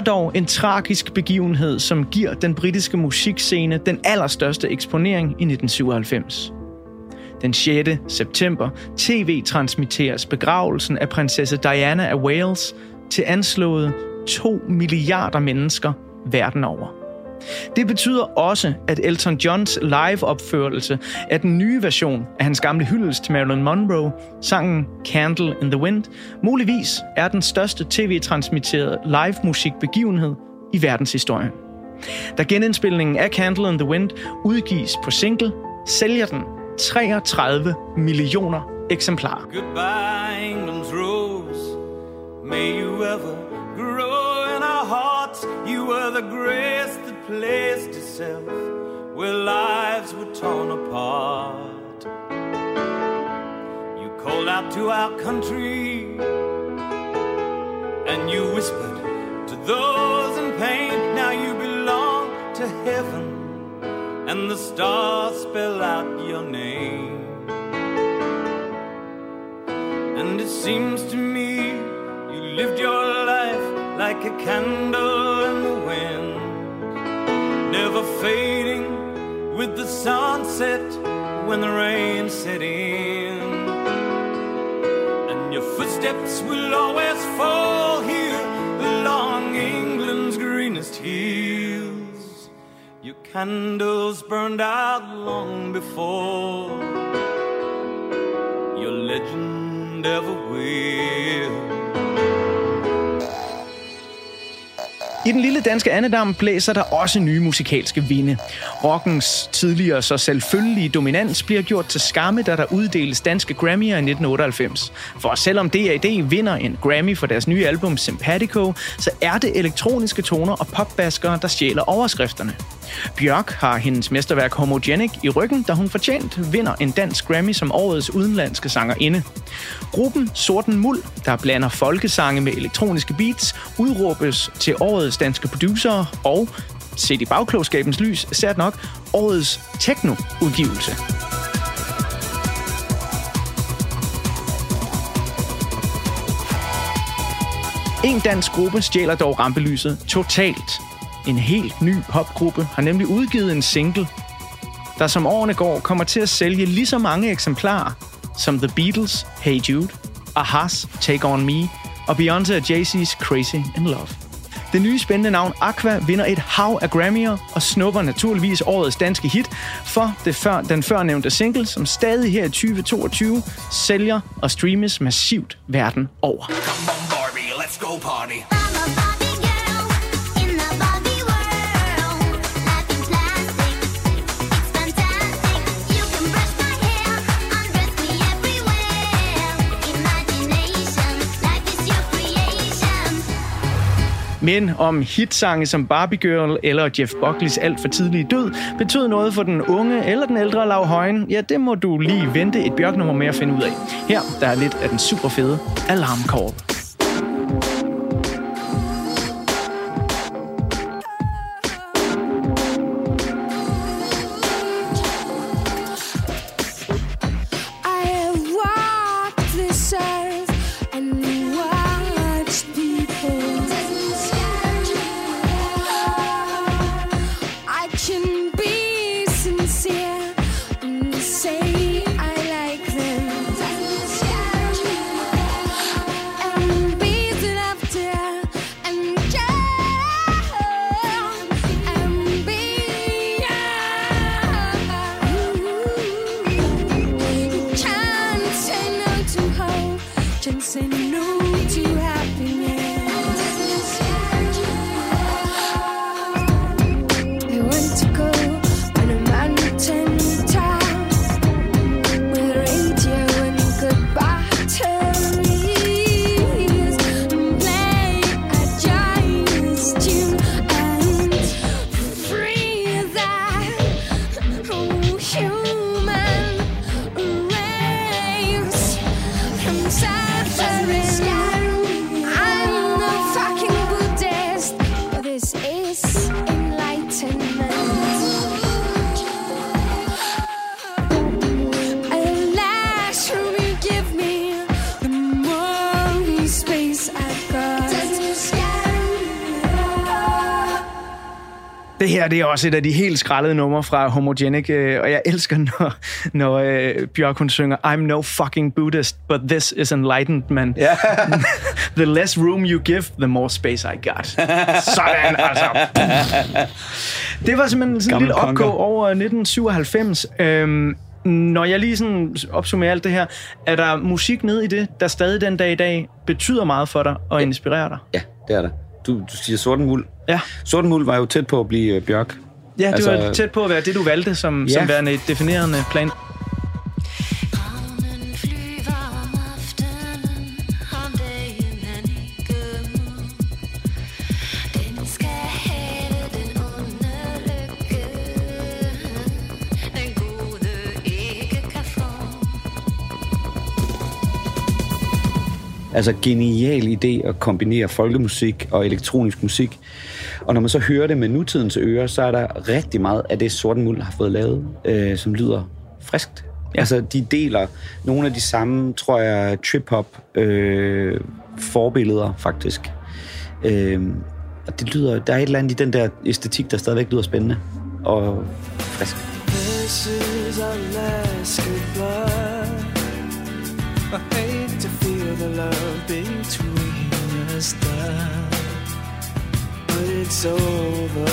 er dog en tragisk begivenhed, som giver den britiske musikscene den allerstørste eksponering i 1997. Den 6. september tv-transmitteres begravelsen af prinsesse Diana af Wales til anslået 2 milliarder mennesker verden over. Det betyder også, at Elton Johns live-opførelse af den nye version af hans gamle hyldest til Marilyn Monroe, sangen Candle in the Wind, muligvis er den største tv-transmitterede live-musikbegivenhed i verdenshistorien. Da genindspilningen af Candle in the Wind udgives på single, sælger den 33 millioner eksemplarer. Goodbye, England's rose. May you ever grow in our hearts. You were the grace placed itself where lives were torn apart. You called out to our country and you whispered to those in pain. Now you belong to heaven and the stars spell out your name. And it seems to me you lived your life like a candle in the wind, never fading with the sunset when the rain set in. And your footsteps will always fall here along England's greenest hills. Your candles burned out long before your legend ever will. I den lille danske andedam blæser der også nye musikalske vinde. Rockens tidligere så selvfølgelige dominans bliver gjort til skamme, da der uddeles danske Grammy'er i 1998. For selvom D.A.D. vinder en Grammy for deres nye album Sympatico, så er det elektroniske toner og popbaskere, der stjæler overskrifterne. Bjørk har hendes mesterværk Homogenic i ryggen, da hun fortjent vinder en dansk Grammy som årets udenlandske sangerinde. Gruppen Sorten Muld, der blander folkesange med elektroniske beats, udråbes til årets danske producer og, set i bagklogskabens lys, sært nok, årets techno-udgivelse. En dansk gruppe stjæler dog rampelyset totalt. En helt ny popgruppe har nemlig udgivet en single, der som årene går kommer til at sælge lige så mange eksemplarer som The Beatles' Hey Jude, Ahas Take On Me og Beyoncé og Jay-Z's Crazy in Love. Det nye spændende navn Aqua vinder et hav af Grammy'er og snupper naturligvis årets danske hit for det før, den førnævnte single, som stadig her i 2022 sælger og streames massivt verden over. Come on, Barbie, let's go party. Men om hitsange som Barbie Girl eller Jeff Buckleys alt for tidlige død betød noget for den unge eller den ældre Lav Højen, ja, det må du lige vente et bjørknummer med at finde ud af. Her der er lidt af den super fede Alarm Call. Det er også et af de helt skraldede numre fra Homogenic, øh, og jeg elsker, når, når øh, Bjørk hun synger I'm no fucking Buddhist, but this is enlightened man. Ja. (laughs) the less room you give, the more space I got. Sådan, altså. Det var simpelthen sådan en lille opgå over 1997. Øhm, når jeg lige sådan opsummerer alt det her, er der musik nede i det, der stadig den dag i dag betyder meget for dig og inspirerer dig? Ja, det er der. Du, du siger Sorten Muld. Ja. Sorten Muld var jo tæt på at blive øh, Bjørk. Ja, det Altså- var tæt på at være det, du valgte som, Ja. som værende et definerende plan. Altså genial idé at kombinere folkemusik og elektronisk musik. Og når man så hører det med nutidens ører, så er der rigtig meget af det, Sorten Muld har fået lavet, øh, som lyder friskt. Ja. Altså, de deler nogle af de samme, tror jeg, trip-hop øh, forbilleder, faktisk. Øh, og det lyder, der er et eller andet i den der æstetik, der stadigvæk lyder spændende og frisk. This is our last goodbye. Us die. But it's over.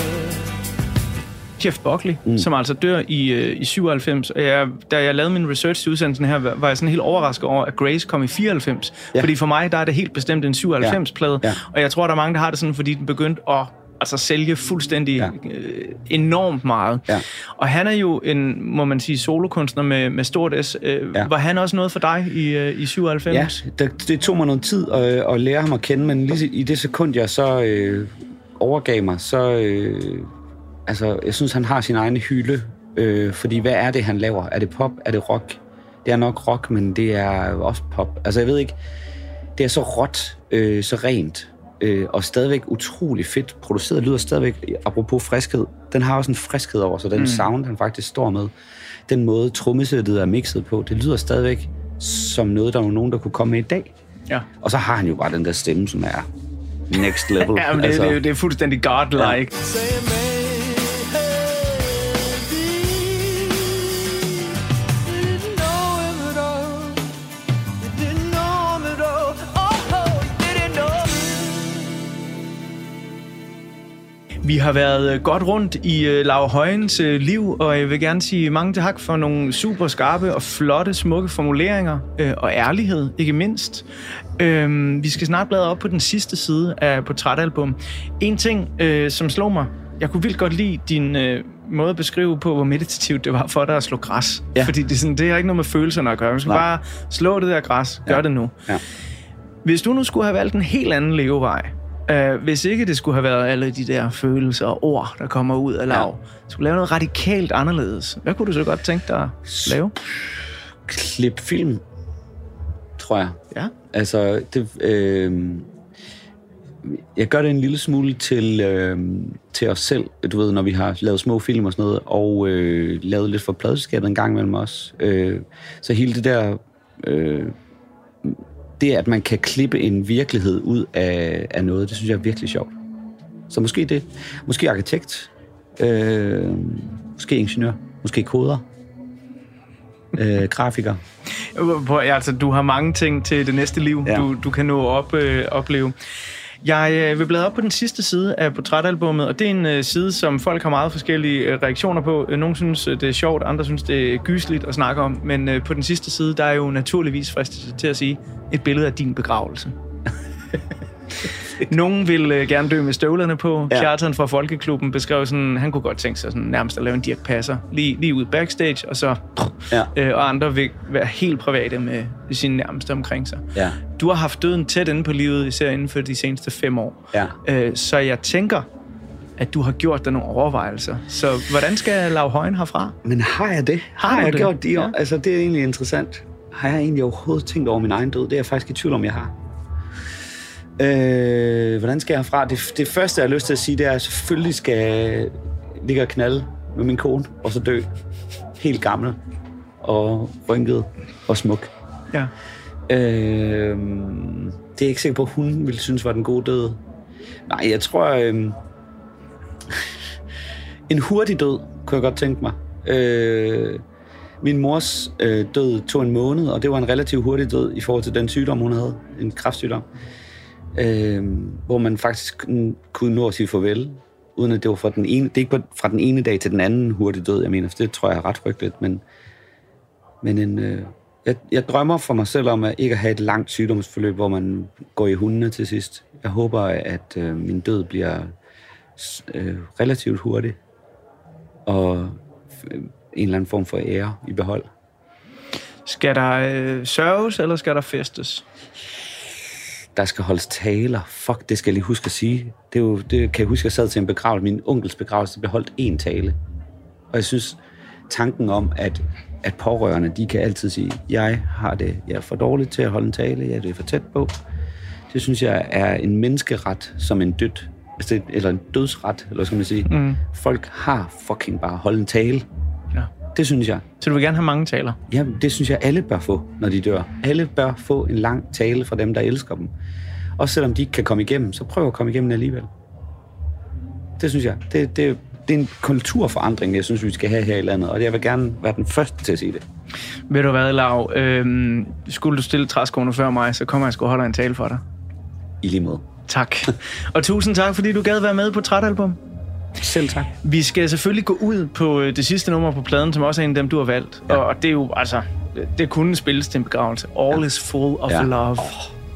Jeff Buckley, mm. som altså dør i, øh, i 97. Og jeg, da jeg lavede min research til udsendelsen her, var var jeg sådan helt overrasket over, at Grace kom i 94. Ja. Ja. Fordi for mig, der er det helt bestemt en 97-plade. Ja. Ja. Og jeg tror, der er mange, der har det sådan, fordi den begyndte at altså sælge fuldstændig ja. Øh, enormt meget. Ja. Og han er jo en, må man sige, solokunstner med, med stort S. Øh, ja. Var han også noget for dig i, øh, i 97? Ja, det, det tog mig noget tid at, at lære ham at kende, men lige i det sekund, jeg så øh, overgav mig, så... Øh, altså, jeg synes, han har sin egen hylde. Øh, fordi hvad er det, han laver? Er det pop? Er det rock? Det er nok rock, men det er også pop. Altså, jeg ved ikke... Det er så råt, øh, så rent, øh, og stadigvæk utrolig fedt produceret. Lyder stadigvæk, apropos friskhed, den har også en friskhed over sig, den mm. sound, han faktisk står med. Den måde, trommesættet er mixet på, det lyder stadigvæk som noget, der var nogen, der kunne komme med i dag. ja. Og så har han jo bare den der stemme, som er next level. (laughs) Ja, men det, altså, det, det er fuldstændig godlike. Say Vi har været øh, godt rundt i øh, Laura Højens øh, liv, og jeg vil gerne sige mange tak for nogle super skarpe og flotte, smukke formuleringer og ærlighed, ikke mindst. Øh, vi skal snart bladre op på den sidste side af portrætalbum. En ting, som slog mig, jeg kunne vildt godt lide din øh, måde at beskrive på, hvor meditativt det var for dig at slå græs. Ja. Fordi det, er sådan, det har ikke noget med følelserne at gøre. Man skal Nej. bare slå det der græs. Gør Ja. det nu. Ja. Hvis du nu skulle have valgt en helt anden levevej, øh, hvis ikke det skulle have været alle de der følelser og ord, der kommer ud af lav, ja. skulle lave noget radikalt anderledes, hvad kunne du så godt tænke dig at lave? Klip film, tror jeg. Ja. Altså, det, øh, jeg gør det en lille smule til, øh, til os selv, du ved, når vi har lavet små film og sådan noget, og øh, lavet lidt for pladeskabet en gang imellem os. Øh, så hele det der, øh, det at man kan klippe en virkelighed ud af, af noget, det synes jeg er virkelig sjovt. Så måske det. Måske arkitekt. Øh, måske ingeniør. Måske koder. Øh, grafiker. Ja, altså, du har mange ting til det næste liv. Ja. du, du kan nå at op, øh, opleve. Jeg øh, vil bladre op på den sidste side af portrætalbummet, og det er en øh, side, som folk har meget forskellige øh, reaktioner på. Nogle synes, det er sjovt, andre synes, det er gysligt at snakke om. Men på den sidste side, der er jo naturligvis fristelse til at sige et billede af din begravelse. (laughs) Nogen vil øh, gerne dø med støvlerne på. Ja. Ja. Kjartan fra Folkeklubben beskrev sådan, han kunne godt tænke sig sådan, nærmest at lave en Dirk Passer lige, lige ud backstage, og så Ja. øh, og andre vil være helt private med sine nærmeste omkring sig. Ja. Du har haft døden tæt inde på livet, især inden for de seneste fem år. Ja. Øh, så jeg tænker, at du har gjort dig nogle overvejelser. Så hvordan skal Lav Højen herfra? Men har jeg det? Har Har, jeg det? gjort det? Ja. Altså, det er egentlig interessant. Har jeg egentlig overhovedet tænkt over min egen død? Det er jeg faktisk i tvivl om, jeg har. Øh, hvordan skal jeg herfra? Det, det første, jeg har lyst til at sige, det er, at selvfølgelig skal jeg ligge og knalde med min kone, og så dø. Helt gammel, og rynket, og smuk. Ja. Øh, det er jeg ikke sikker på, at hun ville synes var den gode død. Nej, jeg tror... Øh, (laughs) En hurtig død, kunne jeg godt tænke mig. Øh, min mors øh, død tog en måned, og det var en relativt hurtig død i forhold til den sygdom, hun havde. En kræftsygdom. Øh, Øh, hvor man faktisk kunne nå at sige farvel, uden at det var fra den ene, det er ikke fra den ene dag til den anden hurtigt død, jeg mener, for det tror jeg er ret frygteligt, men, men en, øh, jeg, jeg drømmer for mig selv om at ikke at have et langt sygdomsforløb, hvor man går i hundene til sidst. Jeg håber, at øh, min død bliver øh, relativt hurtig, og øh, en eller anden form for ære i behold. Skal der øh, sørges, eller skal der festes? Der skal holdes taler. Fuck, det skal jeg lige huske at sige. Det, er jo, det kan jeg huske, jeg sad til en begravelse. Min onkels begravelse der blev holdt én tale. Og jeg synes, tanken om, at, at pårørende, de kan altid sige, jeg har det, jeg er for dårlig til at holde en tale, jeg er det for tæt på. Det synes jeg er en menneskeret som en død, altså, eller en dødsret, eller hvad skal man sige. Mm. Folk har fucking bare holdt en tale. Ja. Det synes jeg. Så du vil gerne have mange taler? Jamen, det synes jeg, alle bør få, når de dør. Alle bør få en lang tale fra dem, der elsker dem. Også selvom de ikke kan komme igennem, så prøv at komme igennem alligevel. Det synes jeg. Det, det, det er en kulturforandring, jeg synes, vi skal have her i landet, og jeg vil gerne være den første til at sige det. Ved du hvad, Lav? Øhm, skulle du stille træskoene før mig, så kommer jeg sgu og holder en tale for dig. I lige måde. Tak. Og tusind tak, fordi du gad være med på Trætalbum. Selv tak. Vi skal selvfølgelig gå ud på øh, det sidste nummer på pladen, som også er en af dem, du har valgt. Ja. Og det er jo, altså, det kunne spilles til en begravelse. All ja. is full of Ja. love.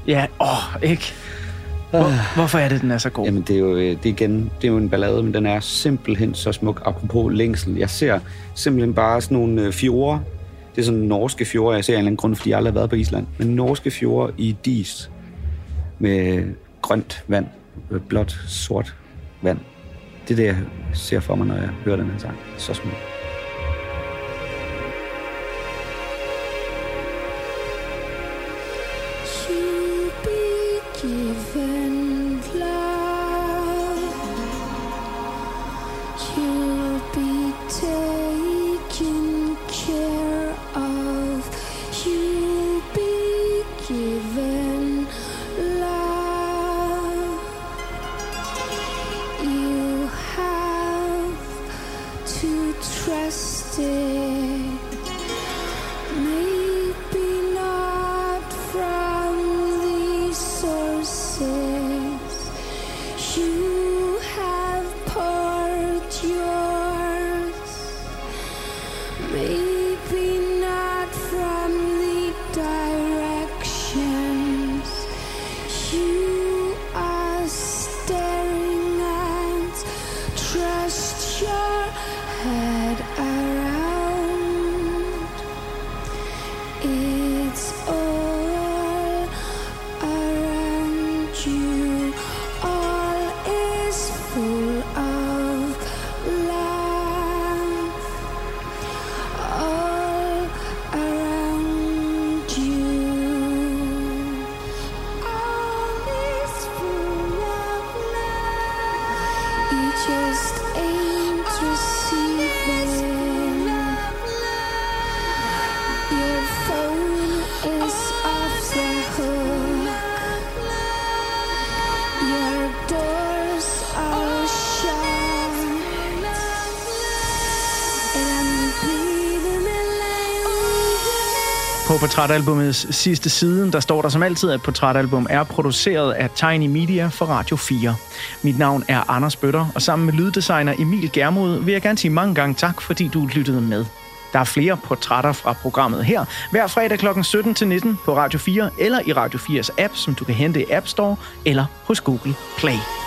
Ja, åh, oh, ikke? Hvor, hvorfor er det, den er så god? Jamen, det er jo, øh, det er igen, det er jo en ballade, men den er simpelthen så smuk. Apropos længsel. Jeg ser simpelthen bare sådan nogle øh, fjorde. Det er sådan norske fjorde. Jeg ser af en eller anden grund, fordi jeg aldrig har været på Island. Men norske fjorde i dis med grønt vand, blåt, sort vand. Det er det, jeg ser for mig, når jeg hører den her sang. Så smukt. To portrætalbumets sidste side, der står der som altid, at portrætalbum er produceret af Tiny Media for Radio 4. Mit navn er Anders Bøtter, og sammen med lyddesigner Emil Germod vil jeg gerne sige mange gange tak, fordi du lyttede med. Der er flere portrætter fra programmet her, hver fredag kl. 17 til 19 på Radio 4 eller i Radio 4's app, som du kan hente i App Store eller hos Google Play.